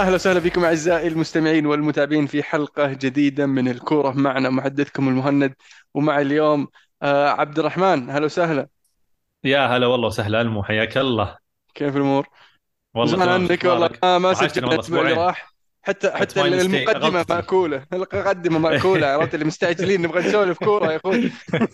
أهلا وسهلا بكم أعزائي المستمعين والمتابعين في حلقة جديدة من الكورة معنا محدثكم المهند ومع اليوم آه عبد الرحمن. أهلا وسهلا. يا هلا والله وسهلا ألمو. حياك الله. كيف الأمور؟ والله زمان عنك والله. أخبارك؟ ما ما سجلنا والله الأسبوع اللي راح. حتى حتى المقدمة مأكولة. المقدمة مأكولة عرفت؟ اللي مستعجلين نبغى نسولف كورة يا أخوي.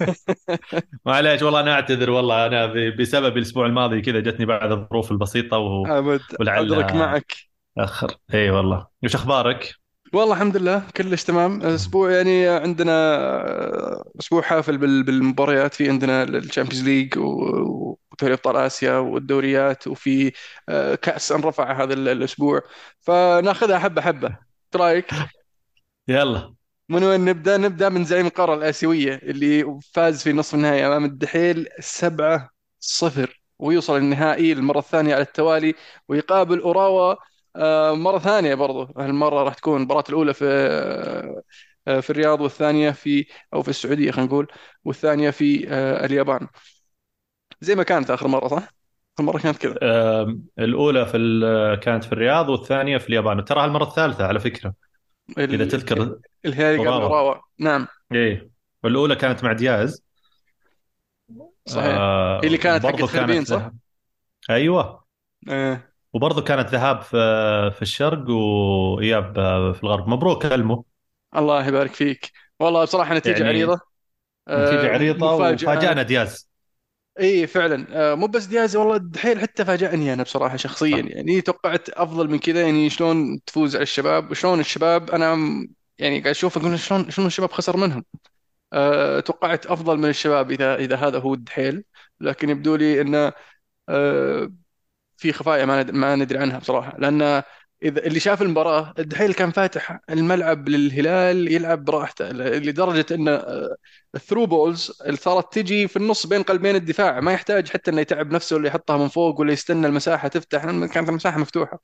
معليش والله أنا أعتذر والله. أنا بسبب الأسبوع الماضي كذا جتني بعض الظروف البسيطة و... أبد. أدرك ولعل معك. آخر. إي والله. وش أخبارك؟ والله الحمد لله كلش تمام. أسبوع يعني عندنا أسبوع حافل بال- بالمباريات. في عندنا ال Champions League ودوري أبطال آسيا والدوريات وفي آه، كأس انرفع هذا ال- الأسبوع. فناخذها حبة حبة. إيش رأيك؟ يلا. من وين نبدأ؟ نبدأ من زعيم القارة الآسيوية اللي فاز في نصف النهائي أمام الدحيل 7 0 ويوصل النهائي للمره الثانية على التوالي ويقابل أوراوا آه، مرة ثانية برضو هالمرة راح تكون المباراة الأولى في آه، في الرياض والثانية في أو في السعودية خلينا نقول والثانية في آه، اليابان. زي ما كانت آخر مرة صح؟ آخر مرة كانت كذا. الأولى في. كانت في الرياض والثانية في اليابان. وترى المره الثالثة على فكرة إذا تذكر اوراوا أوراوا نعم. إيه. والأولى كانت مع دياز. صحيح. هي اللي آه كانت حقت خربين صح؟ أيوه. آه. وبرضه كانت ذهاب في في الشرق وإياب في الغرب. مبروك ألمو. الله يبارك فيك. والله بصراحة نتيجة يعني نتيجة آه، عريضة مفاجأة. وفاجأنا دياز. إي فعلا. آه، مو بس دياز والله الدحيل حتى فاجأني أنا بصراحة شخصيا. يعني توقعت أفضل من كذا يعني شلون تفوز على الشباب؟ وشلون الشباب؟ أنا يعني قاعد أشوف أقول شلون شلون الشباب خسر منهم؟ أه توقعت أفضل من الشباب إذا إذا هذا هو الدحيل. لكن يبدو لي إنه أه في خفايا ما ما ندري عنها بصراحة. لأن إذا اللي شاف المباراة الدحيل كان فاتح الملعب للهلال يلعب براحته لدرجة إن ال through balls صارت تجي في النص بين قلبين الدفاع ما يحتاج حتى إنه يتعب نفسه ولا يحطها من فوق ولا يستنى المساحة تفتح كانت المساحة مفتوحة.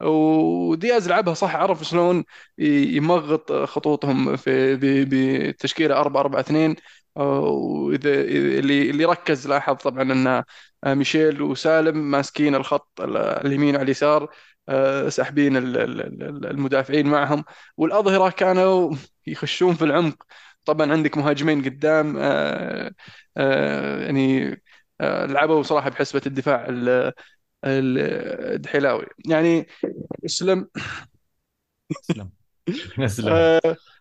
ودياز لعبها صح عرف شلون يمغط خطوطهم في بتشكيلة 4 4 2 وإذا اللي اللي ركز لاحظ طبعا إن ميشيل وسالم ماسكين الخط ال- اليمين على اليسار آه، ساحبين ال- ال- ال- المدافعين معهم. والأظهرة كانوا يخشون في العمق. طبعا عندك مهاجمين قدام آه، آه، يعني آه، لعبوا صراحة بحسبة الدفاع ال- ال- الدحيلاوي. يعني اسلم اسلم اسلم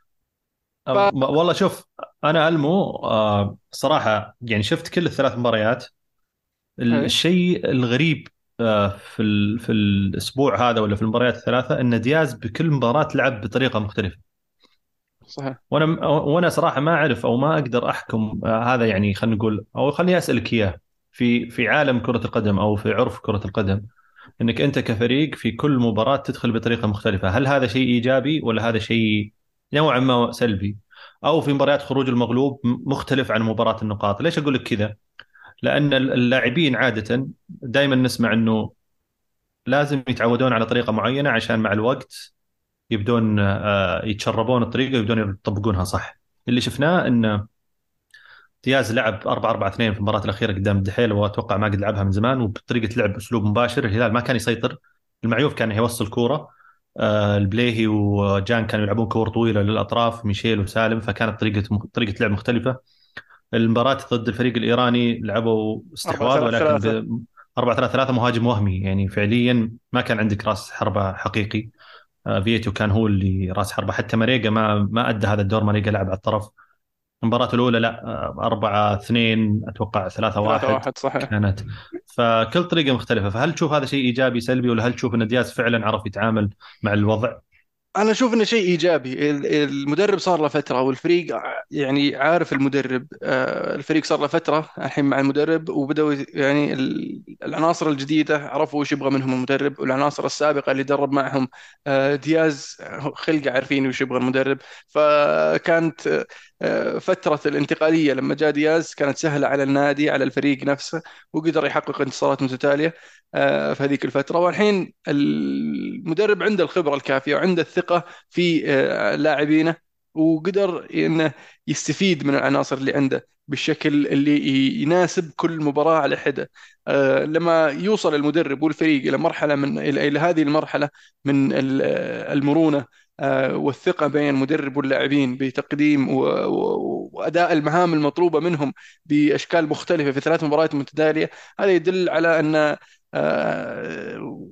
آه، والله شوف أنا ألمو آه، صراحة يعني شفت كل الثلاث مباريات الشيء الغريب آه، في ال- في الأسبوع هذا ولا في المباريات الثلاثة إن دياز بكل مباراة لعب بطريقة مختلفة صحيح وأنا وأنا صراحة ما أعرف أو ما أقدر أحكم آه، هذا يعني خلينا نقول أو خليني أسألك إياه في في عالم كرة القدم أو في عرف كرة القدم إنك أنت كفريق في كل مباراة تدخل بطريقة مختلفة، هل هذا شيء إيجابي ولا هذا شيء نوعا ما سلبي؟ أو في مباريات خروج المغلوب مختلف عن مباراة النقاط، ليش أقول لك كذا؟ لأن اللاعبين عادة دائما نسمع إنه لازم يتعودون على طريقة معينة عشان مع الوقت يبدون آه، يتشربون الطريقة ويبدون يطبقونها صح. اللي شفناه انه دياز لعب 4 4 2 في المباراة الأخيرة قدام الدحيل وأتوقع ما قد لعبها من زمان وبطريقة لعب أسلوب مباشر. الهلال ما كان يسيطر المعيوف كان يوصل كورة. آه، البليهي وجان كانوا يلعبون كور طويلة للأطراف ميشيل وسالم فكانت طريقة طريقة لعب مختلفة. المباراة ضد الفريق الإيراني لعبوا 4 استحواذ 3 ولكن 3 ب 4 3 3 مهاجم وهمي. يعني فعليا ما كان عندك راس حربة حقيقي. آه، فيتو كان هو اللي راس حربة. حتى ماريجا ما ما أدى هذا الدور. ماريجا لعب على الطرف. المباراة الأولى لا آه، أربعة اثنين أتوقع ثلاثة 3 واحد 1 صحيح. كانت. فكل طريقة مختلفة. فهل تشوف هذا شيء إيجابي سلبي؟ ولا هل تشوف أن دياز فعلا عرف يتعامل مع الوضع؟ أنا أشوف إنه شيء إيجابي. ال- المدرب صار له فترة والفريق يعني عارف المدرب آه، الفريق صار له فترة الحين مع المدرب وبدأوا يعني ال- العناصر الجديدة عرفوا وش يبغى منهم المدرب والعناصر السابقة اللي درب معهم آه، دياز خلقه عارفين وش يبغى المدرب. فكانت آه، فترة الانتقالية لما جاء دياز كانت سهلة على النادي على الفريق نفسه وقدر يحقق انتصارات متتالية. آه، في هذيك الفترة. والحين المدرب عنده الخبرة الكافية وعنده الثقة في آه، لاعبينه وقدر إنه يستفيد من العناصر اللي عنده بالشكل اللي يناسب كل مباراة على حدة. آه، لما يوصل المدرب والفريق إلى مرحلة من إلى هذه المرحلة من ال- آه، المرونة آه، والثقة بين المدرب واللاعبين بتقديم و- و- وأداء المهام المطلوبة منهم بأشكال مختلفة في ثلاث مباريات متتالية هذا يدل على آه،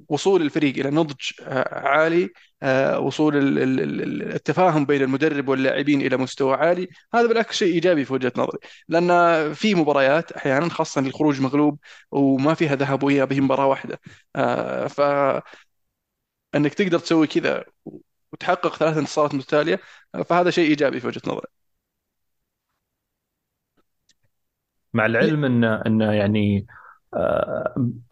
وصول الفريق إلى نضج آه، عالي آه، وصول ال- ال- ال- التفاهم بين المدرب واللاعبين إلى مستوى عالي. هذا بالعكس شيء إيجابي في وجهة نظري لأن في مباريات أحيانا خاصة الخروج مغلوب وما فيها ذهاب وإياب هي مباراة واحدة. آه، فأنك تقدر تسوي كذا وتحقق ثلاث انتصارات متتالية آه، فهذا شيء إيجابي في وجهة نظري. مع العلم ان إن يعني آه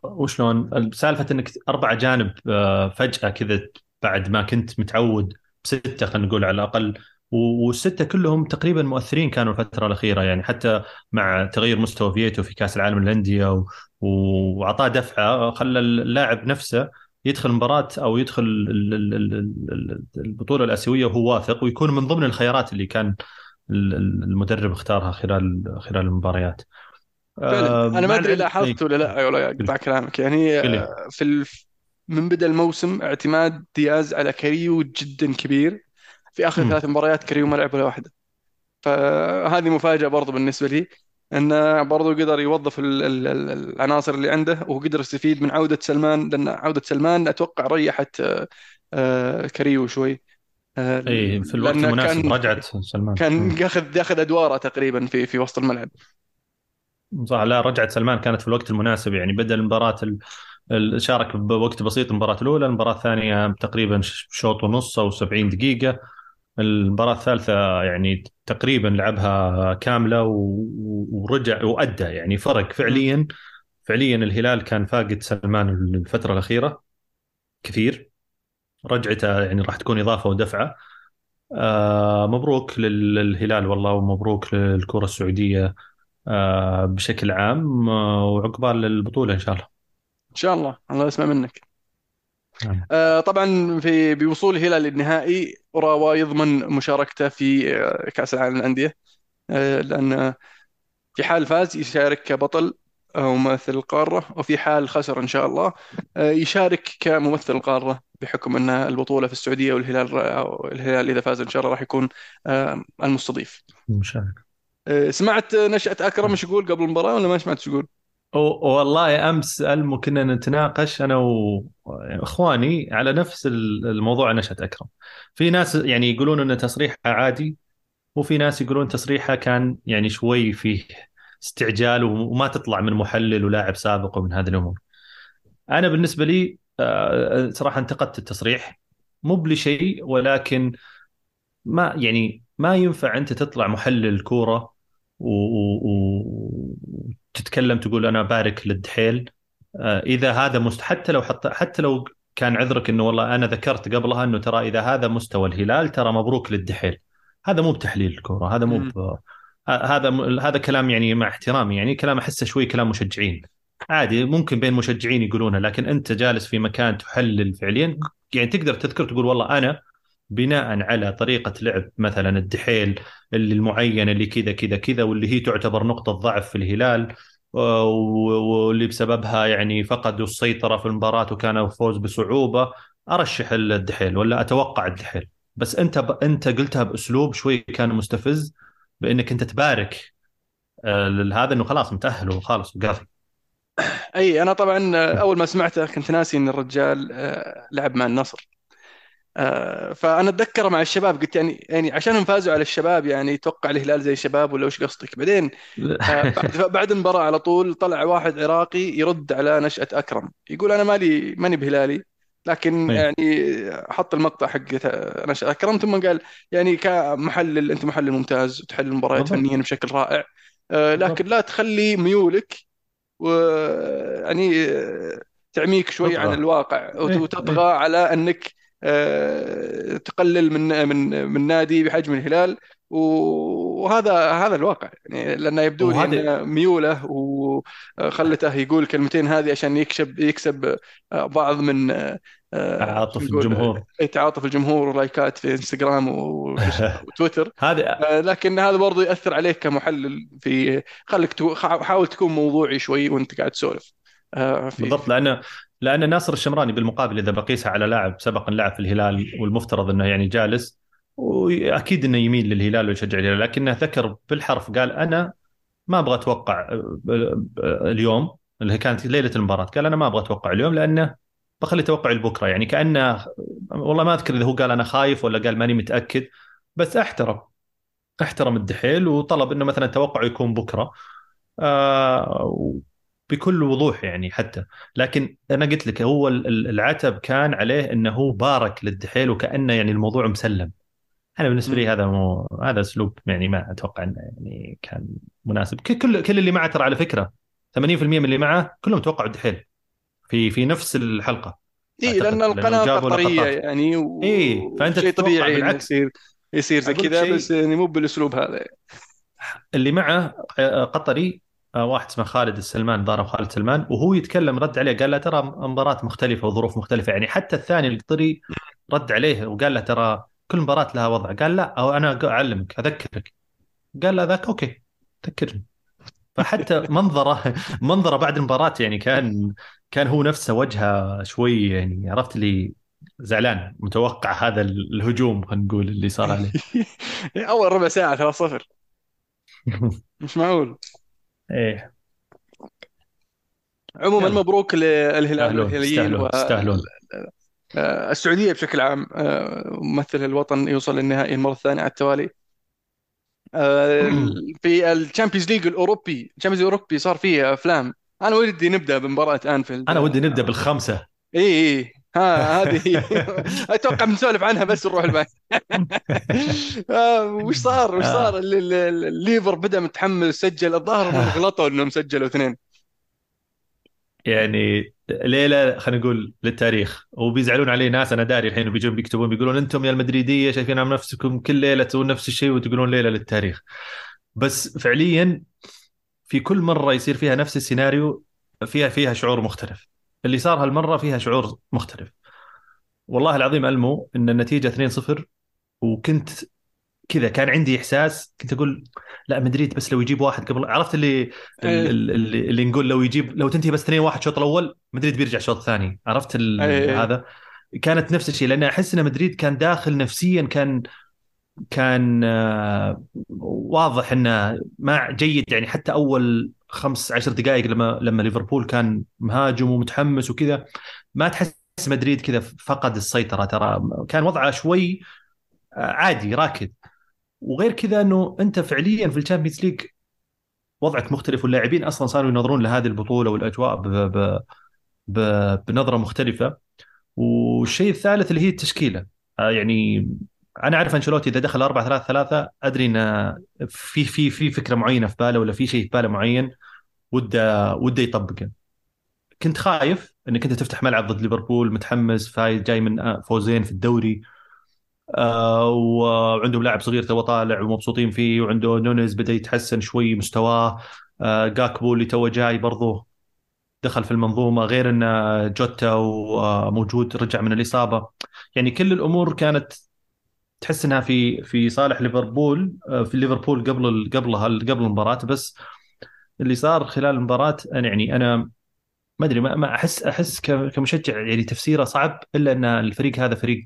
وشلون سالفة إنك أربع اجانب آه فجأة كذا بعد ما كنت متعود بستة خلينا نقول على الأقل والستة كلهم تقريبا مؤثرين كانوا الفترة الأخيرة يعني حتى مع تغير مستوى فيتو في كأس العالم للأندية و- واعطاه دفعة خلى اللاعب نفسه يدخل مباراة أو يدخل ال- ال- ال- ال- البطولة الآسيوية وهو واثق ويكون من ضمن الخيارات اللي كان ال- ال- المدرب اختارها خلال خلال المباريات. فعلا. آه، أنا ما العلم لاحظت إيه، ولا لا. ولا قل أقطع كلامك. يعني. آه، في ال... من بدأ الموسم اعتماد دياز على كاريو جدا كبير. في مم. ثلاث مباريات كاريلو ما لعب ولا واحدة. فهذه مفاجأة برضو بالنسبة لي انه برضو قدر يوظف ال- ال- ال- العناصر اللي عنده وقدر يستفيد من عودة سلمان لأن عودة سلمان أتوقع ريحت آه، كويلار شوي. اي في الوقت المناسب رجعت سلمان. كان. ياخذ ياخذ أدواره تقريبا في في وسط الملعب. صح لا رجعت سلمان كانت في الوقت المناسب يعني بدأ المباراة ال- ال- شارك بوقت بسيط المباراة الأولى المباراة الثانية تقريبا شوط ونص أو 70 دقيقة. المباراة الثالثة يعني تقريبا لعبها و- و- ورجع وأدى يعني فرق. فعليا فعليا الهلال كان فاقد سلمان الفترة الأخيرة كثير. رجعته يعني راح تكون إضافة ودفعة. آه مبروك لل- للهلال والله ومبروك للكرة السعودية. آه بشكل عام آه وعقبال البطولة إن شاء الله. إن شاء الله. الله يسمع منك. نعم. آه، طبعا في بوصول الهلال للنهائي اوراوا يضمن مشاركته في آه، كأس العالم للأندية. آه، لأن في حال فاز يشارك كبطل أو ممثل القارة وفي حال خسر إن شاء الله آه، يشارك كممثل القارة بحكم أن البطولة في السعودية والهلال الهلال إذا فاز إن شاء الله راح يكون آه، المستضيف. مشارك آه، سمعت نشأة أكرم إيش يقول قبل المباراة ولا ما سمعت إيش يقول؟ والله أمس ألمو كنا نتناقش أنا وإخواني على نفس ال- الموضوع نشأة أكرم. في ناس يعني يقولون إن تصريحه عادي وفي ناس يقولون تصريحه كان يعني شوي فيه استعجال وما تطلع من محلل ولاعب سابق ومن هذه الأمور. أنا بالنسبة لي آه، صراحة انتقدت التصريح مو بلشيء ولكن ما يعني ما ينفع أنت تطلع محلل كورة وتتكلم تقول أنا بارك للدحيل. آه، إذا هذا مست حتى لو حط حتى لو كان عذرك إنه والله أنا ذكرت قبلها إنه ترى إذا هذا مستوى الهلال ترى مبروك للدحيل. هذا مو بتحليل الكورة هذا مو. ب... ه- هذا هذا كلام يعني مع احترامي يعني كلام أحسه شوي كلام مشجعين. عادي ممكن بين مشجعين يقولونه لكن أنت جالس في مكان تحلل فعليا يعني تقدر تذكر تقول والله أنا بناء على طريقة لعب مثلا الدحيل اللي المعينة اللي كذا كذا كذا واللي هي تعتبر نقطة ضعف في الهلال و- واللي بسببها يعني فقدوا السيطرة في المباراة وكان الفوز بصعوبة. أرشح الدحيل ولا أتوقع الدحيل؟ بس أنت ب... أنت قلتها بأسلوب شوي كان مستفز بأنك أنت تبارك آه، لهذا أنه خلاص متأهل وخلاص وقافل أي أنا طبعا آه، أول ما سمعته كنت ناسي أن الرجال آه، لعب مع النصر. آه، فأنا أتذكر مع الشباب قلت يعني يعني عشانهم فازوا على الشباب يعني يتوقع الهلال زي الشباب ولا وش قصدك بعدين آه، بعد بعد المباراة على طول طلع واحد عراقي يرد على نشأة أكرم يقول أنا مالي ماني بهلالي لكن إيه. يعني حط المقطع حق نشأة أكرم ثم قال يعني كمحلل أنت محلل ممتاز وتحلل المباريات. فنيا بشكل رائع آه، لكن لا تخلي ميولك ويعني آه، تعميك شوي عن. الواقع إيه، وتطغى على أنك تقلل من من من نادي بحجم الهلال. وهذا هذا الواقع. يعني لأنه يبدو لي ان ميولة وخلته يقول الكلمتين هذه عشان يكسب يكسب بعض من آه، شو عاطف نقول؟ الجمهور. تعاطف الجمهور ولايكات في إنستغرام وتويتر. هذا آه، لكن هذا برضو يأثر عليك كمحلل في خليك حاول تكون موضوعي شوي وأنت قاعد تسولف. آه، بالضبط لأنه لأن ناصر الشمراني بالمقابل إذا بقيسها على لاعب سبق لعب في الهلال والمفترض إنه يعني جالس وأكيد إنه يميل للهلال ويشجع الهلال لكنه ذكر بالحرف قال أنا ما أبغى أتوقع اليوم اللي كانت ليلة المباراة قال أنا ما أبغى أتوقع اليوم لأنه بخلي توقعي لبكرة يعني كأنه والله ما أذكر إذا هو قال أنا خايف ولا قال ماني متأكد بس أحترم أحترم الدحيل وطلب إنه مثلا توقعه يكون بكرة آه بكل وضوح يعني حتى. لكن أنا قلت لك هو ال- ال- العتب كان عليه إنه هو بارك للدحيل وكأنه يعني الموضوع مسلم. أنا بالنسبة لي. هذا مو هذا أسلوب يعني ما أتوقع إنه يعني كان مناسب. كل كل اللي معه ترى على فكرة 80% من اللي معه كلهم توقعوا الدحيل. في في نفس الحلقة اي لأن القناة قطرية يعني إيه فأنت وشيء تتوقع طبيعي بالعكس. يصير يصير زي كذا بس شيء يعني مو بالأسلوب هذا. اللي معه آه، قطري واحد اسمه خالد السلمان ضارب خالد سلمان وهو يتكلم رد عليه قال له ترى مباراة مختلفة وظروف مختلفة يعني حتى الثاني القطري رد عليه وقال له ترى كل مباراة لها وضع. قال لا أو أنا أعلمك أذكرك. قال له ذاك أوكي ذكرني. فحتى منظره منظره بعد المباراة يعني كان كان هو نفسه وجهه شوي يعني عرفت اللي زعلان متوقع هذا الهجوم خلينا نقول اللي صار عليه. أول ربع ساعة 3-0 مش معقول. إيه. عموما يلا. مبروك للهلال يستاهلون والهلاليين يستاهلون يستاهلون والسعوديه بشكل عام آه، ممثل الوطن يوصل للنهائي المرة الثانية على التوالي. آه، في ال Champions League الأوروبي ال Champions الأوروبي صار فيه أفلام. أنا ودي نبدأ بمباراة أنفيلد. أنا ودي نبدأ بالخمسة. اي اي ها هذه هي. أتوقع بنسولف عنها بس نروح الباقي آه، وش صار؟ وش صار؟ آه. ال- ال- ال- الليفر بدأ متحمل سجل الظاهر انهم غلطوا إنهم سجلوا اثنين. يعني ليله خلينا نقول للتاريخ وبيزعلون علي ناس أنا داري الحين بيجون بيكتبون بيقولون أنتم يا المدريدية شايفين عن نفسكم كل ليلة تسوون نفس الشيء وتقولون ليله للتاريخ. بس فعليا في كل مرة يصير فيها نفس السيناريو فيها فيها شعور مختلف. اللي صار هالمرة فيها شعور مختلف والله العظيم ألمو إن النتيجة 2-0 وكنت كذا كان عندي إحساس كنت أقول لا مدريد بس لو يجيب واحد قبل عرفت اللي إيه. اللي, اللي, اللي نقول لو يجيب لو تنتهي بس 2 1 الشوط الأول مدريد بيرجع الشوط الثاني عرفت ال- إيه. هذا كانت نفس الشيء لأن أحس إن مدريد كان داخل نفسيا كان كان آه، واضح إنه ما جيد يعني حتى أول خمس عشر دقائق لما لما ليفربول كان مهاجم ومتحمس وكذا ما تحس مدريد كذا فقد السيطرة ترى كان وضعه شوي آه، عادي راكد. وغير كذا إنه أنت فعليا في ال Champions League وضعك مختلف واللاعبين أصلا صاروا ينظرون لهذه البطولة والأجواء ب... ب... ب... بنظرة مختلفة. والشيء الثالث اللي هي التشكيلة آه، يعني أنا أعرف أنشيلوتي إذا دخل 4 3 3 أدري إن في في في فكرة معينة في باله ولا في شيء في باله معين وده وده يطبقه. كنت خايف إنك أنت تفتح ملعب ضد ليفربول متحمس فايز جاي من آه، فوزين في الدوري. آه وعندهم لاعب صغير تو طالع ومبسوطين فيه وعنده نونيز بدأ يتحسن شوي مستواه. آه جاكبو اللي تو جاي برضه دخل في المنظومة غير إن جوتا وموجود رجع من الإصابة. يعني كل الأمور كانت تحس إنها في في صالح ليفربول آه، في ليفربول قبل قبلها قبل المباراة. بس اللي صار خلال المباراة أنا يعني أنا ما أدري ما أحس أحس كمشجع يعني تفسيره صعب إلا إن الفريق هذا فريق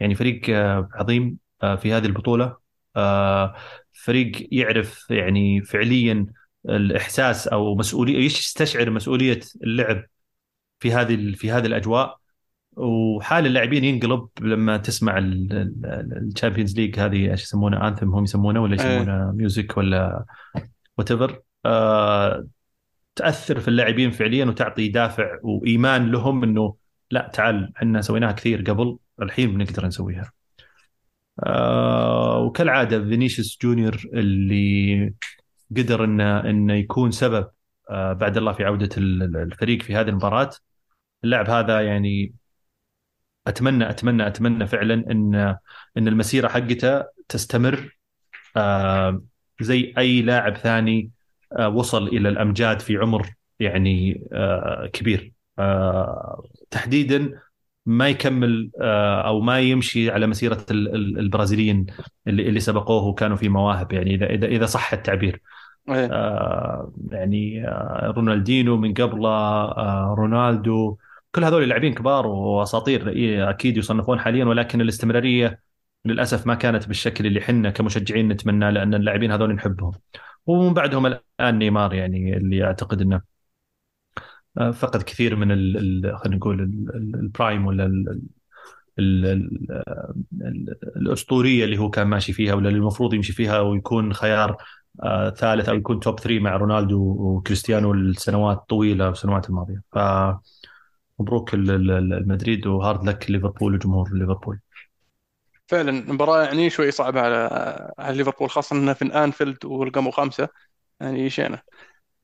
يعني فريق آه، عظيم آه، في هذه البطولة. آه، فريق يعرف يعني فعليا الإحساس أو مسؤولية يستشعر مسؤولية اللعب في هذه في هذه الأجواء. وحال اللاعبين ينقلب لما تسمع ال Champions League هذه إيش يسمونه anthem هم يسمونه ولا إيه. يسمونه music ولا whatever تأثر في اللاعبين فعليا وتعطي دافع وإيمان لهم إنه لا تعال إحنا سويناها كثير قبل الحين بنقدر نسويها. آه وكالعادة فينيسيوس جونيور اللي قدر انه إنه يكون سبب آه بعد الله في عودة ال- الفريق في هذه المباراة. اللاعب هذا يعني أتمنى أتمنى أتمنى فعلا إن إن المسيرة حقته تستمر آه، زي أي لاعب ثاني آه، وصل إلى الأمجاد في عمر يعني آه، كبير تحديدا ما يكمل أو ما يمشي على مسيرة ال- ال- البرازيليين اللي اللي سبقوه وكانوا في مواهب يعني إذا إذا إذا صح التعبير. آه، يعني رونالدينو من قبله رونالدو كل هذول لاعبين كبار واساطير أكيد يصنفون حاليا ولكن الاستمرارية للأسف ما كانت بالشكل اللي حنا كمشجعين نتمناه لأن اللاعبين هذول نحبهم. ومن بعدهم الآن نيمار يعني اللي أعتقد إنه آه، فقد كثير من خلينا نقول ال- ال- ال prime ولا ال ال ال ال الأسطورية اللي هو كان ماشي فيها ولا اللي المفروض يمشي فيها ويكون خيار آه ثالث أو يكون top 3 مع رونالدو وكريستيانو السنوات الطويلة والسنوات الماضية. فمبروك ال- المدريد و hard luck ليفربول وجمهور ليفربول. فعلا مباراة يعني شوي صعبة على على ليفربول خاصة إنها في انفيلد ورقم خمسة. يعني شينة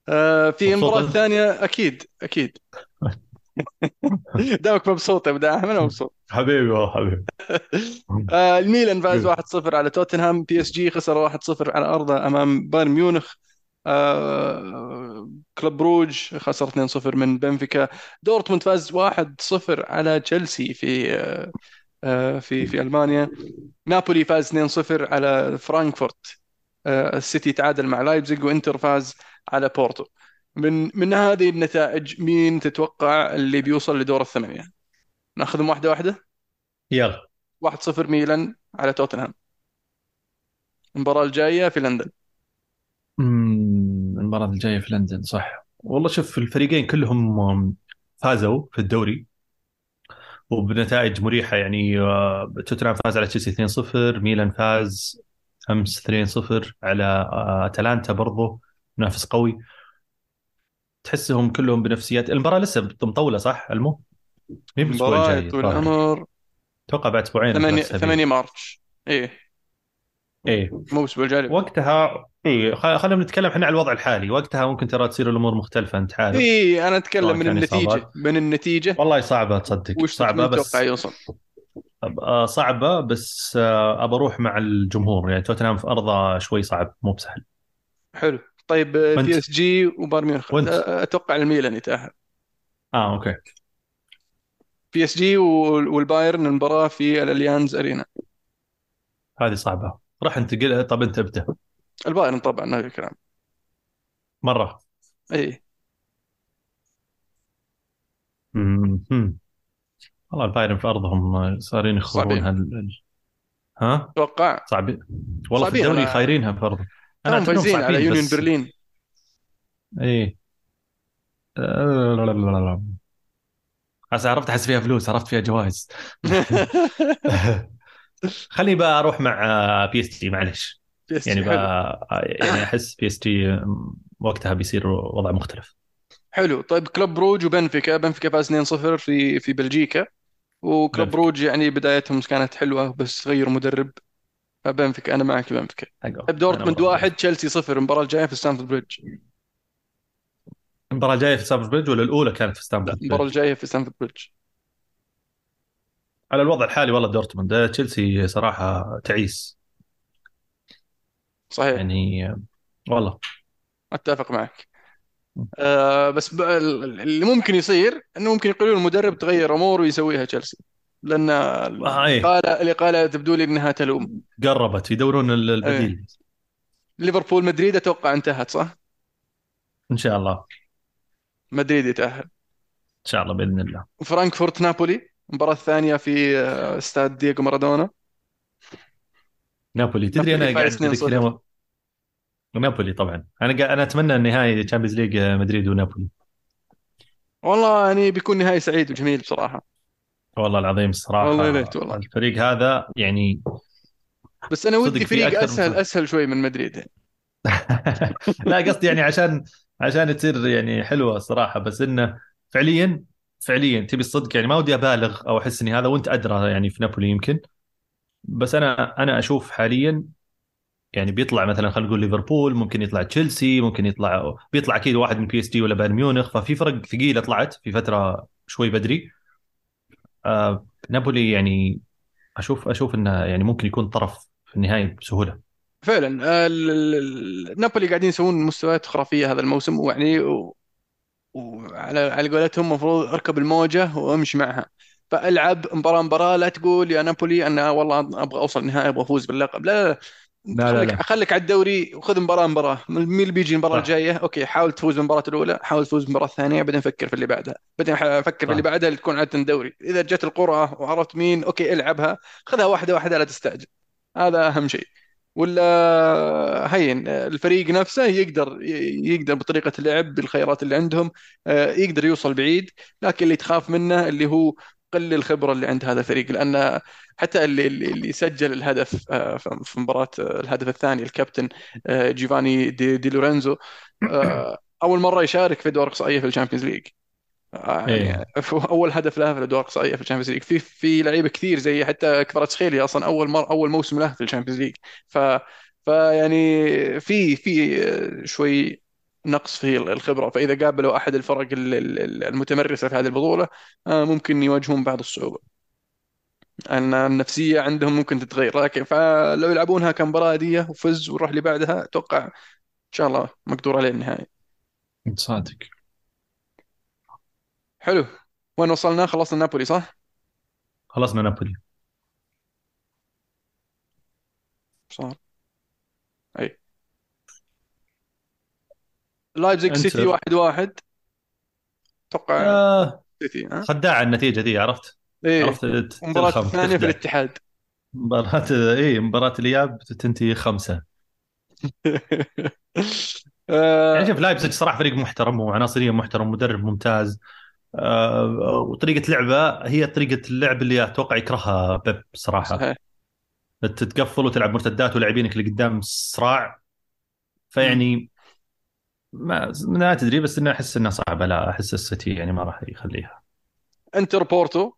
آه في المباراة؟ الثانية أكيد أكيد. دامك مبسوط يا داحم أنا مبسوط. حبيبي والله حبيبي. آه الميلان فاز 1-0 على توتنهام. بي إس جي خسر 1-0 على أرضه أمام بايرن ميونخ. آه كلوب بروج خسر 2-0 من بنفيكا. دورتموند فاز 1-0 على تشيلسي في آه آه في في ألمانيا. نابولي فاز 2-0 على فرانكفورت. آه السيتي تعادل مع لايبزيج وإنتر فاز على بورتو. من من هذه النتائج مين تتوقع اللي بيوصل لدور الثمانية؟ ناخذهم واحدة واحدة؟ يلا. 1-0 ميلان على توتنهام. المباراة الجاية في لندن. المباراة الجاية في لندن صح. والله شوف الفريقين كلهم فازوا في الدوري وبنتائج مريحة يعني آه، توتنهام فاز على تشيلسي 2-0 ميلان فاز أمس 2-0 على آه، أتلانتا برضو منافس قوي. تحسهم كلهم بنفسيات. المباراة لسه مطولة صح ألمو؟ مين المباراة الجاي طول العمر أتوقع بعد أسبوعين أو 8 ثلاث أسابيع 8 March. إيه. إيه. مو الأسبوع الجاي وقتها خ- خلينا نتكلم إحنا على الوضع الحالي. وقتها ممكن ترى تصير الأمور مختلفة أنت عارف. إيه أنا أتكلم من إصابات. من النتيجة. والله صعبة تصدق. وش مين بس يوصل؟ آه، صعبة بس آه، أبى أروح مع الجمهور. يعني توتنهام في أرضه شوي صعب مو بسهل. حلو. طيب بي اس جي وبايرن ميونخ. أتوقع الميلان يتأهل. آه أوكي. بي اس جي والبايرن المباراة في الأليانز أرينا. هذه صعبة. راح ننتقل طب أنت ابدأ. البايرن طبعا ما في كلام مرة. إيه مم. والله البايرن في أرضهم صارين يخربونها صعبين. ال... ال- ها؟ أتوقع. صعب والله في صعبين. الدوري أنا خايرينها في أنا أعتقد إنهم فايزين على صعبين يونيون بس برلين. إيه هسه عرفت أحس فيها فلوس عرفت فيها جوائز. خليني بقى أروح مع بي اس جي معلش يعني بقى يعني أحس بي اس جي وقتها بيصير وضع مختلف. حلو. طيب كلوب بروج وبنفيكا. بنفيكا فاز 2-0 في في بلجيكا. وكلوب بنفيكا. بروج يعني بدايتهم كانت حلوة بس غيروا مدرب. فبنفيكا أنا معك بنفيكا. طيب دورتموند واحد بنفيكا تشيلسي صفر. المباراة الجاية في ستامفورد بريدج. المباراة الجاية في ستامفورد بريدج ولا الأولى كانت في المباراة بريدج؟ الجاية في ستامفورد بريدج. على الوضع الحالي والله دورتموند. آه، تشيلسي صراحة تعيس. صحيح. يعني آه، والله. أتفق معك. آه بس اللي ممكن يصير إنه ممكن يقولون المدرب تغير امور ويسويها تشيلسي. لأن آه إيه. الإقالة الإقالة تبدو لي إنها تلوم. قربت يدورون إيه. البديل. ليفربول مدريد أتوقع انتهت صح؟ إن شاء الله. ان مدريد يتأهل. شاء الله بإذن الله. فرانكفورت نابولي؟ المباراة الثانية في آه، استاد دييغو مارادونا. نابولي. تدري أنا قاعد فايز ذيك 2-0 اليوم نابولي طبعا. أنا قاعد أنا أتمنى النهائي Champions League آه، مدريد ونابولي. والله يعني بيكون نهائي سعيد وجميل بصراحة. والله العظيم والله يا الصراحة ليت والله. الفريق هذا يعني بس أنا ودي فريق اسهل فرق أسهل شوي من مدريد. يعني. لا قصدي يعني عشان عشان تصير يعني حلوة الصراحه بس إنه فعليا فعليا تبي الصدق يعني ما ودي أبالغ أو أحس إني هذا وأنت أدرى يعني في نابولي يمكن. بس أنا أنا أشوف حاليا يعني بيطلع مثلا خلينا نقول ليفربول ممكن يطلع تشيلسي ممكن يطلع بيطلع أكيد واحد من بي إس جي ولا بايرن ميونخ. ففي فرق ثقيله طلعت في فترة شوي بدري. آه نابولي يعني أشوف أشوف إنه يعني ممكن يكون طرف في النهائي بسهولة. فعلا آه، نابولي قاعدين يسوون مستويات خرافية هذا الموسم ويعني وعلى على قولتهم المفروض أركب الموجة وأمشي معها. فألعب مباراة مباراة لا تقول يا نابولي أنا والله أبغى أوصل النهائي أبغى أفوز باللقب. لا لا لا لا خليك لا. خليك على الدوري وخذ مباراة مباراة. مين اللي بيجي المباراة الجاية؟ okay حاول تفوز بالمباراة الأولى حاول تفوز بالمباراة الثانية بعدين فكر في اللي بعدها. بعدين فكر في اللي بعدها اللي تكون عادة دوري إذا جت القرعة وعرفت مين okay إلعبها. خذها واحدة واحدة لا تستعجل. هذا أهم شيء. ولا هين الفريق نفسه يقدر يقدر بطريقة اللعب بالخيارات اللي عندهم آه، يقدر يوصل بعيد لكن اللي تخاف منه اللي هو قل الخبرة اللي عند هذا الفريق لأن حتى اللي اللي سجل الهدف آه، في مباراة آه، الهدف الثاني الكابتن جيوفاني دي, دي لورينزو أول مرة يشارك في دور إقصائية في ال Champions League. يعني في أول هدف له في الأدوار الإقصائية في ال Champions League. في في لعيبة كثير زي حتى كفاراتسخيليا أصلا أول مر أول موسم له في ال Champions League. ف فيعني في في شوي نقص في الخبرة. فإذا قابلوا أحد الفرق ال- ال- المتمرسة في هذه البطولة آه، ممكن يواجهون بعض الصعوبة. أن النفسية عندهم ممكن تتغير. لكن فلو يلعبونها كمباراة عادية وفز ونروح اللي بعدها أتوقع إن شاء الله مقدور عليه النهائي. صادق. حلو. وين وصلنا؟ خلصنا نابولي صح؟ خلصنا نابولي. صار. أي. لايبزيج سيتي انتر واحد واحد. أتوقع آه سيتي ها؟ خداعة النتيجة ذي عرفت؟ إيه. عرفت؟ المباراة تلخم الثانية في تخدع الاتحاد. مباراة اي مباراة الإياب تنتهي خمسة. يعني آه، شوف لايبزيج صراحة فريق محترم وعناصريا محترم مدرب ممتاز. آه وطريقة لعبه هي طريقة اللعب اللي أتوقع يكرهها بيب صراحة. صحيح. تتقفل وتلعب مرتدات ولاعبينك اللي قدام صراع. فيعني ما ما تدري بس إنه أحس انها صعبة. لا أحس السيتي يعني ما راح يخليها. انتر بورتو.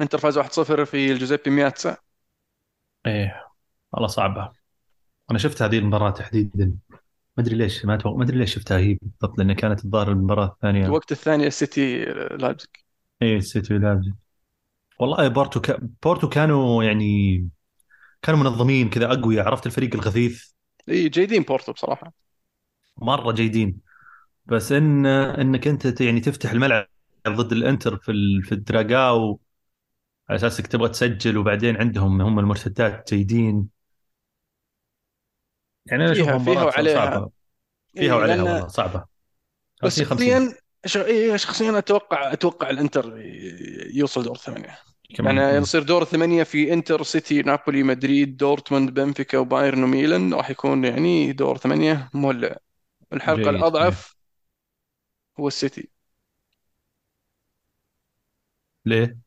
انتر فاز 1-0 في الجوزيبي مياتزا. إيه والله صعبة. أنا شفت هذه المباراة تحديدا. ما أدري ليش ما ما أدري ليش شفتها هي بالضبط لأن كانت الظاهر المباراة الثانية. الوقت الثاني السيتي لايبزيج إيه السيتي لاعب والله بورتو ك... بورتو كانوا يعني كانوا منظمين كذا أقوياء عرفت الفريق الغثيث؟ اي جيدين بورتو بصراحة. مرة جيدين بس ان إنك أنت يعني تفتح الملعب ضد الإنتر في ال... في الدراجاو على اساسك تبغى تسجل وبعدين عندهم هم المرتدات جيدين يعني أنا اشوفها فيها مباراة وعليها صعبة. فيها وعليها والله صعبة. بس 50 50 شخصيا إيه شخصيا أتوقع أتوقع الإنتر يوصل دور يعني كمان. مم. يصير دور الثمانية في إنتر سيتي نابولي مدريد دورتموند بنفيكا وبايرن وميلان. راح يكون يعني دور ثمانية مولع. الحلقة جيد. إيه. الأضعف هو السيتي. ليه؟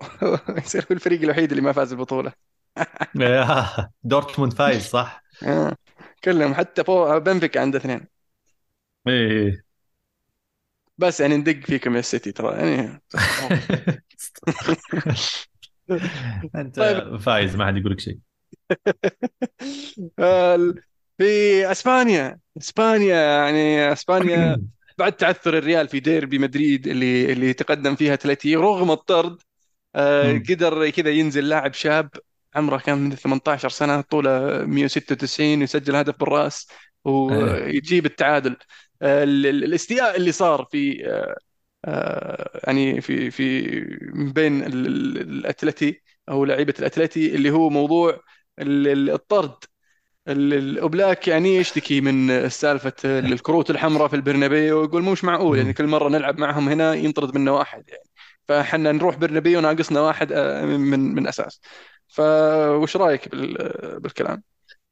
يصير هو الفريق الوحيد اللي ما فاز البطولة. دورتموند فايز صح؟ آه. كلهم حتى فوق بنفيكا عنده اثنين. إيه بس يعني ندق فيكم يا السيتي ترى يعني. أنت طيب. فايز ما حد يقول لك شيء. آه، في إسبانيا. إسبانيا يعني إسبانيا بعد تعثر الريال في ديربي مدريد اللي اللي تقدم فيها ثلاثي رغم الطرد آه،. قدر كذا ينزل لاعب شاب عمره كان من 18 سنة طوله 196 يسجل هدف بالرأس ويجيب التعادل. ال- ال- الاستياء اللي صار في آه، آه، يعني في في من بين ال- ال- الأتلتي أو لعيبة الأتلتي اللي هو موضوع ال- ال- الطرد. ال- الأوبلاك يعني يشتكي من سالفة الكروت الحمراء في البرنابيو ويقول مش معقول يعني. كل مرة نلعب معهم هنا ينطرد منا واحد يعني. فحنا نروح برنابيو ناقصنا واحد آه، من من أساس. فوش رأيك بال- بالكلام؟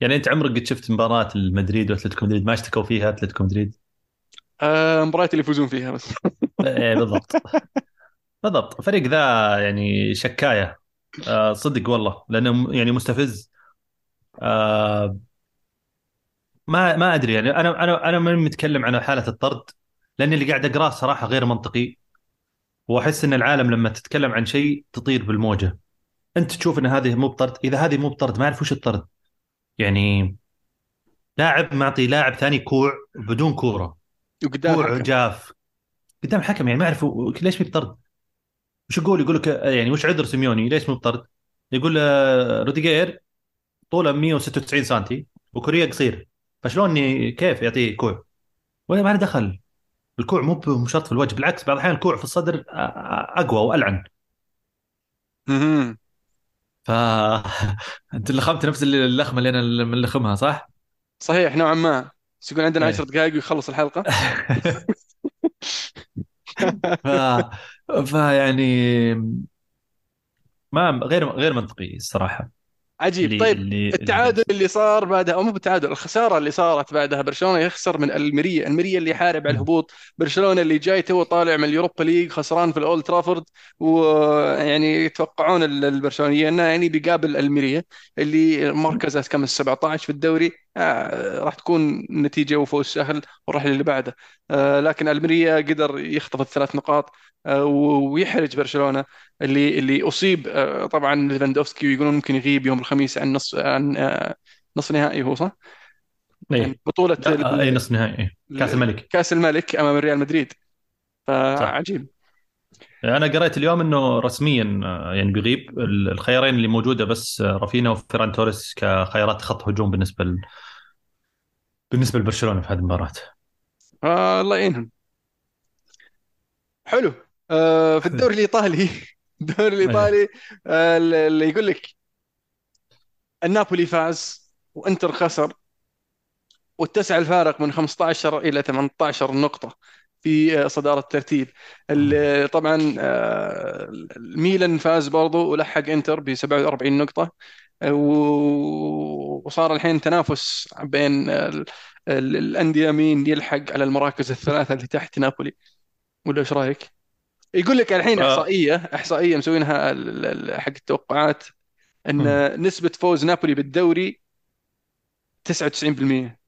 يعني أنت عمرك قد شفت مباراة المدريد وأتلتيكو مدريد؟ ما اشتكوا فيها أتلتيكو مدريد؟ آه، مباريات اللي يفوزون فيها بس. إيه بالضبط. بالضبط. الفريق ذا يعني شكاية. آه صدق والله. لأنه يعني مستفز. آه ما ما أدري يعني. أنا أنا أنا من متكلم عن حالة الطرد. لأن اللي قاعد أقراه صراحة غير منطقي. وأحس إن العالم لما تتكلم عن شيء تطير بالموجة. أنت تشوف إن هذه مو بطرد إذا هذه مو بطرد ما أعرف وش الطرد. يعني لاعب معطي لاعب ثاني كوع بدون كورة. وقدام كوع الحكم جاي. قدام الحكم يعني ما أعرف ليش مو بطرد. وش يقول؟ يقول لك يعني وش عذر سيميوني؟ ليش مو بطرد؟ يقول آه، روديجير طوله 196 سم وكوريا قصير. فشلون كيف يعطيه كوع؟ ولا ما له دخل. الكوع مو ب- مو شرط في الوجه بالعكس بعض الأحيان الكوع في الصدر أقوى وألعن. ف انت لخمت نفس اللخمة اللي أنا ملخمها صح؟ صحيح نوعا ما. بس يقول عندنا إيه. 10 دقائق ويخلص الحلقة. ف فيعني ما غير غير منطقي الصراحة. عجيب. اللي طيب اللي اللي التعادل بيحصل. اللي صار بعدها أو مو بالتعادل الخسارة اللي صارت بعدها برشلونة يخسر من الميريا. الميريا اللي يحارب على. الهبوط. برشلونة اللي جاي تو طالع من ال Europa League خسران في الأولد ترافورد. ويعني يتوقعون ال- البرشلونيين انه يعني بيقابل الميريا اللي مركزه كم؟ 17 في الدوري. آه راح تكون نتيجة وفوز سهل وراح للي بعده. آه لكن ألميريا قدر يخطف الثلاث نقاط آه ويحرج برشلونة اللي اللي أصيب آه، طبعا ليفاندوفسكي ويقولون ممكن يغيب يوم الخميس عن نص عن آه، نصف نهائي هو صح؟ عن إيه بطولة لا أي نصف نهائي إيه. كأس ال- الملك. كأس الملك أمام ريال مدريد. فعجيب. أنا قريت اليوم إنه رسميا آه، يعني بيغيب ال- الخيارين اللي موجودة بس آه، رافينا وفيران توريس كخيارات خط هجوم بالنسبة ل... بالنسبة لبرشلونة في هذه المباراة. آه الله يعينهم. حلو. آه في الدوري الإيطالي الدوري الإيطالي آه اللي يقول لك النابولي فاز وإنتر خسر واتسع الفارق من 15 إلى 18 نقطة. في آه، صدارة الترتيب ال- طبعا آه، الميلان فاز برضو ولحق إنتر ب 47 نقطة آه، وصار الحين تنافس بين ال- ال- الأندية مين يلحق على المراكز الثلاثة اللي تحت نابولي ولا إيش رأيك؟ يقول لك الحين. إحصائية إحصائية مسوينها حق التوقعات. إن نسبة فوز نابولي بالدوري 99%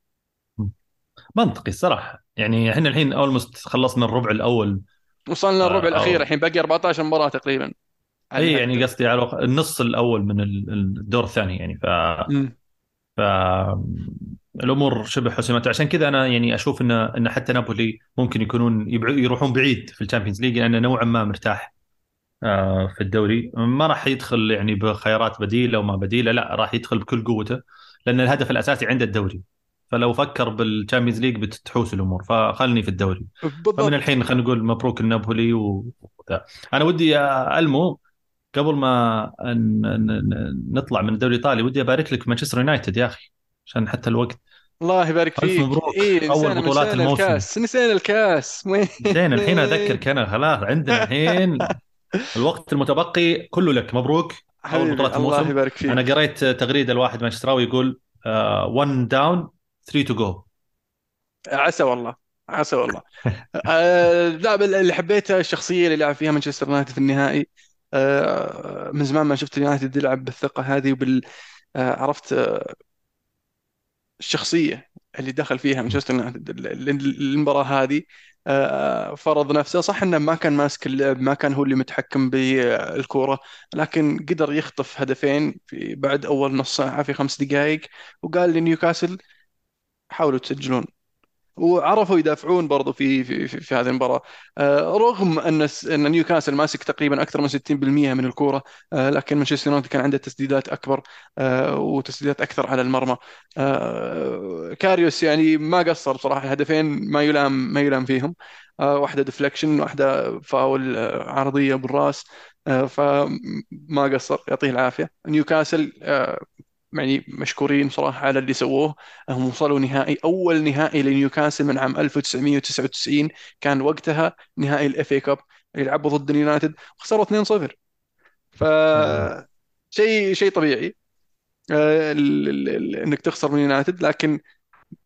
منطقي الصراحه يعني إحنا الحين almost خلصنا الربع الأول. وصلنا الربع آه، الأخير أو الحين باقي 14 مباراة تقريبا. إي يعني قصدي على النص الأول من ال- الدور الثاني يعني. ف امم ف الأمور شبه حسمت. عشان كذا أنا يعني أشوف ان إن حتى نابولي ممكن يكونون يروحون بعيد في ال Champions League لأنه نوعا ما مرتاح آه، في الدوري. ما راح يدخل يعني بخيارات بديلة وما بديلة لا راح يدخل بكل قوته لأن الهدف الأساسي عنده الدوري. فلو فكر بال Champions League بتحوس الأمور. فخلني في الدوري. فمن بالضبط الحين خلينا نقول مبروك النابولي و- وذا أنا ودي ألمو قبل ما نطلع من الدوري الإيطالي ودي أبارك لك مانشستر يونايتد يا أخي عشان حتى الوقت. الله يبارك فيك. مبروك. إيه أول بطولات نسينا الموسم. الكاس. نسينا الكاس. زين الحين أذكرك أنا. خلاص عندنا الحين الوقت المتبقي كله لك. مبروك. أول بطولات حبيبي الله الموسم. يبارك أنا فيك قريت تغريدة لواحد مانشستراوي يقول 1 down 3 to go عسى والله عسى والله. آه لا اللي حبيته الشخصية اللي لعب فيها مانشستر يونايتد في النهائي. آه من زمان ما شفت اليونايتد يلعب بالثقة هذه وبال آه عرفت آه الشخصية اللي دخل فيها مانشستر يونايتد ال- ال- المباراة هذه آه فرض نفسه. صح إنه ما كان ماسك اللعب ما كان هو اللي متحكم بالكورة لكن قدر يخطف هدفين في بعد أول نص ساعة في خمس دقائق وقال لنيوكاسل حاولوا تسجلون. وعرفوا يدافعون برضو في في في, في هذه المباراة. آه، رغم أن أن نيوكاسل ماسك تقريبا أكثر من 60% من الكورة آه، لكن مانشستر يونايتد كان عنده تسديدات أكبر آه، وتسديدات أكثر على المرمى. كاريوس يعني ما قصر بصراحه هدفين ما يلام ما يلام فيهم. واحدة deflection واحدة فاول عرضية بالرأس. فما قصر يعطيه العافية. نيوكاسل يعني مشكورين صراحة على اللي سووه. هم وصلوا نهائي أول نهائي لنيوكاسل من عام 1999 كان وقتها نهائي ال FA Cup يلعبوا ضد اليونايتد وخسروا 2-0 ف شيء شيء طبيعي. آه، إنك تخسر من يونايتد لكن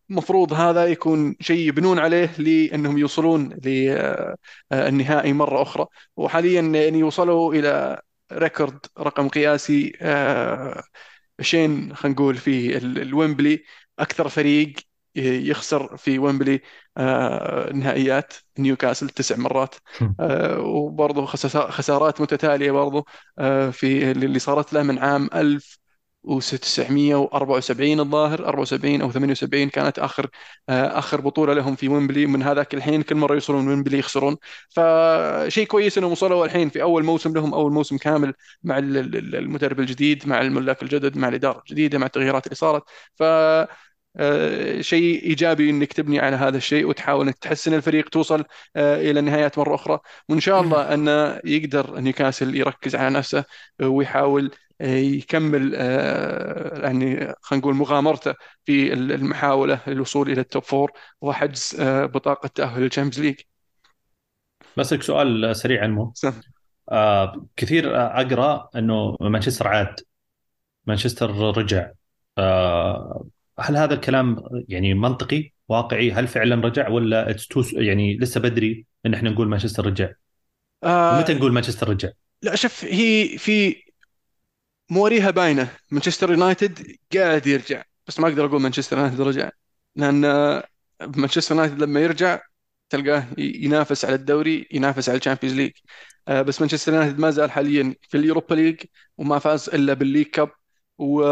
مفروض هذا يكون شيء يبنون عليه لأنهم يوصلون للنهائي مرة أخرى. وحاليا يعني يوصلوا إلى record رقم قياسي آه، شين خلينا نقول في ال- الويمبلي أكثر فريق يخسر في ويمبلي آه، نهائيات نيوكاسل تسع مرات. آه، وبرضه خسا- خسارات متتالية برضه آه، في اللي صارت له من عام 1974 الظاهر 74 أو 78 كانت آخر آه، آخر بطولة لهم في ويمبلي. من هذاك الحين كل مرة يوصلون ويمبلي يخسرون. فشيء كويس انهم وصلوا الحين في أول موسم لهم أول موسم كامل مع المدرب الجديد مع الملاك الجدد مع الإدارة الجديدة مع التغييرات اللي صارت. ف آه، شيء إيجابي إنك تبني على هذا الشيء وتحاول إنك تحسن الفريق توصل آه، إلى النهايات مرة أخرى. وإن شاء الله أنه يقدر نيوكاسل يركز على نفسه ويحاول يكمل يعني خلينا نقول مغامرته في المحاولة للوصول إلى ال top four وحجز بطاقة تأهل لل Champions League. بسألك سؤال سريع عنه آه كثير أقرأ إنه مانشستر عاد. مانشستر رجع. آه هل هذا الكلام يعني منطقي واقعي؟ هل فعلا رجع ولا يعني لسه بدري إن إحنا نقول مانشستر رجع؟ آه ومتى نقول مانشستر رجع؟ لا شوف هي في موريها باينة. مانشستر يونايتد قاعد يرجع. بس ما أقدر أقول مانشستر يونايتد رجع. لأن مانشستر يونايتد لما يرجع تلقاه ينافس على الدوري ينافس على ال Champions League. آه بس مانشستر يونايتد ما زال حاليا في ال Europa League وما فاز إلا بال League Cup. و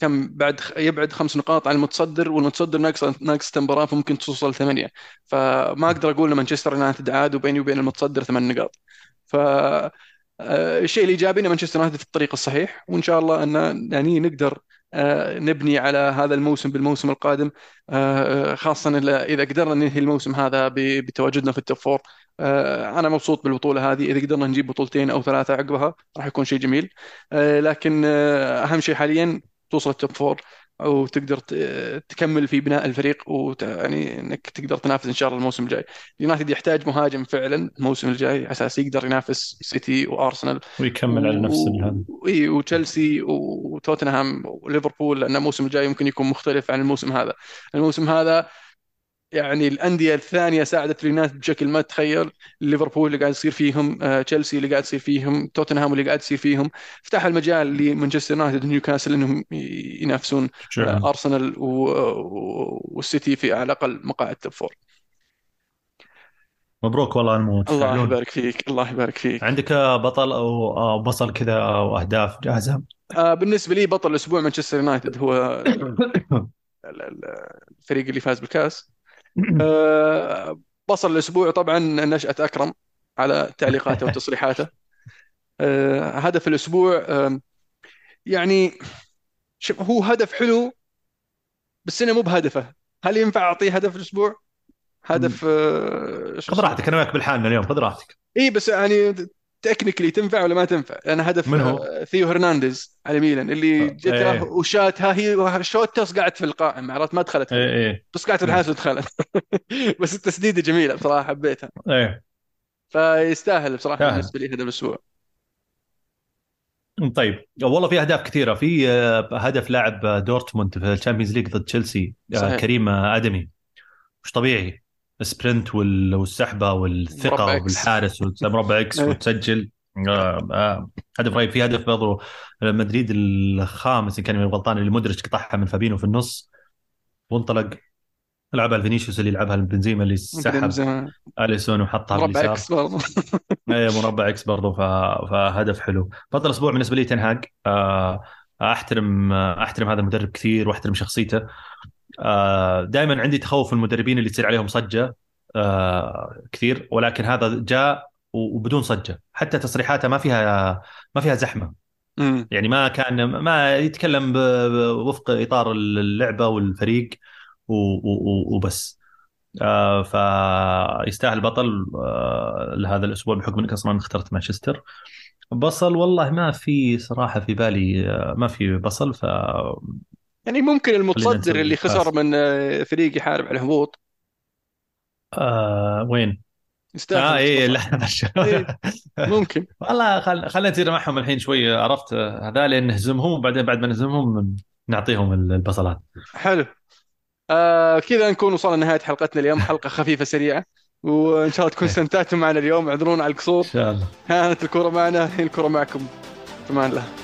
كم بعد يبعد خمس نقاط عن المتصدر والمتصدر ناقص ناقص مباراه فممكن توصل ثمانية. فما أقدر أقول مانشستر يونايتد عاد وبيني وبين المتصدر ثمان نقاط. ف آه، الشيء الإيجابي إن مانشستر يونايتد في الطريق الصحيح وإن شاء الله أن يعني نقدر آه، نبني على هذا الموسم بالموسم القادم آه، خاصة إذا قدرنا ننهي الموسم هذا بتواجدنا في ال top four أنا مبسوط بالبطولة هذه إذا قدرنا نجيب بطولتين أو ثلاثة عقبها راح يكون شيء جميل لكن أهم شيء حاليا توصل ال top four أو تقدر تكمل في بناء الفريق ويعني إنك تقدر تنافس إن شاء الله الموسم الجاي. اليونايتد يحتاج مهاجم فعلا الموسم الجاي على أساس يقدر ينافس سيتي وأرسنال ويكمل و... على نفس هذا. إي وتشيلسي وتوتنهام وليفربول لأن الموسم الجاي ممكن يكون مختلف عن الموسم هذا. الموسم هذا يعني الأندية الثانية ساعدت اليونايتد بشكل ما تتخيل. ليفربول اللي قاعد يصير فيهم آه، تشيلسي اللي قاعد يصير فيهم توتنهام اللي قاعد يصير فيهم. فتح المجال لمانشستر يونايتد ونيوكاسل إنهم ينافسون آه، أرسنال والسيتي في على الأقل مقاعد top four. مبروك والله الموت. الله يبارك فيك الله يبارك فيك. عندك بطل أو بصل كذا أو أهداف جاهزة؟ آه بالنسبة لي بطل الأسبوع مانشستر يونايتد. هو الفريق اللي فاز بالكاس. آه، بصل الأسبوع طبعا نشأة أكرم على تعليقاته وتصريحاته. آه، هدف الأسبوع يعني شوف هو هدف حلو بس إنه مو بهدفه. هل ينفع أعطيه هدف الأسبوع؟ هدف آه، خذ راحتك أنا وياك بالحالنا اليوم خذ راحتك. اي بس يعني technically تنفع ولا ما تنفع؟ لأن هدف من هو؟ ثيو هرنانديز على ميلان اللي جته إيه. وشاتها هي shots قاعد في القائم عرفت ما دخلت إيه إيه. بس قاعد الحارس ودخلت بس التسديدة جميلة بصراحة حبيتها إيه فيستاهل بصراحة بالنسبة لي هذا الأسبوع طيب والله في أهداف كثيرة في آه، هدف لاعب دورتموند في ال Champions League ضد تشيلسي آه،. كريم أديمي مش طبيعي ال sprint والسحبة والثقة والحارس مربع X إيه. وتسجل. آه آه هدف رهيب. في هدف برضو مدريد الخامس إن كان غلطان اللي مدرج قطعها من فابينو في النص. وانطلق. لعبها لفينيسيوس اللي يلعبها لبنزيما اللي سحب أليسون وحطها مربع X برضو. اي مربع X برضو ف... فهدف حلو. بطل الأسبوع بالنسبة لي تنهاج. آه أحترم أحترم هذا المدرب كثير وأحترم شخصيته. دائما عندي تخوف المدربين اللي تصير عليهم صجة آه كثير ولكن هذا جاء وبدون صجة. حتى تصريحاته ما فيها ما فيها زحمة. يعني ما كان ما يتكلم وفق إطار اللعبة والفريق وبس. آه فيستاهل بطل آه لهذا الأسبوع بحكم إنك أصلا اخترت مانشستر. بصل والله ما في صراحة في بالي آه ما في بصل ف يعني ممكن المتصدر اللي خسر من آه، فريق يحارب على الهبوط. آه وين؟ يستاهل آه اي لا إيه ممكن. والله خل... خلينا نصير معهم الحين شوي. عرفت هذول نهزمهم وبعدين بعد ما نهزمهم نعطيهم البصلات. حلو. آه كذا نكون وصلنا لنهاية حلقتنا اليوم. حلقة خفيفة سريعة. وإن شاء الله تكون استمتعتم معنا اليوم. اعذرونا على القصور. إن شاء الله. كانت الكرة معنا. الكرة معكم. في أمان الله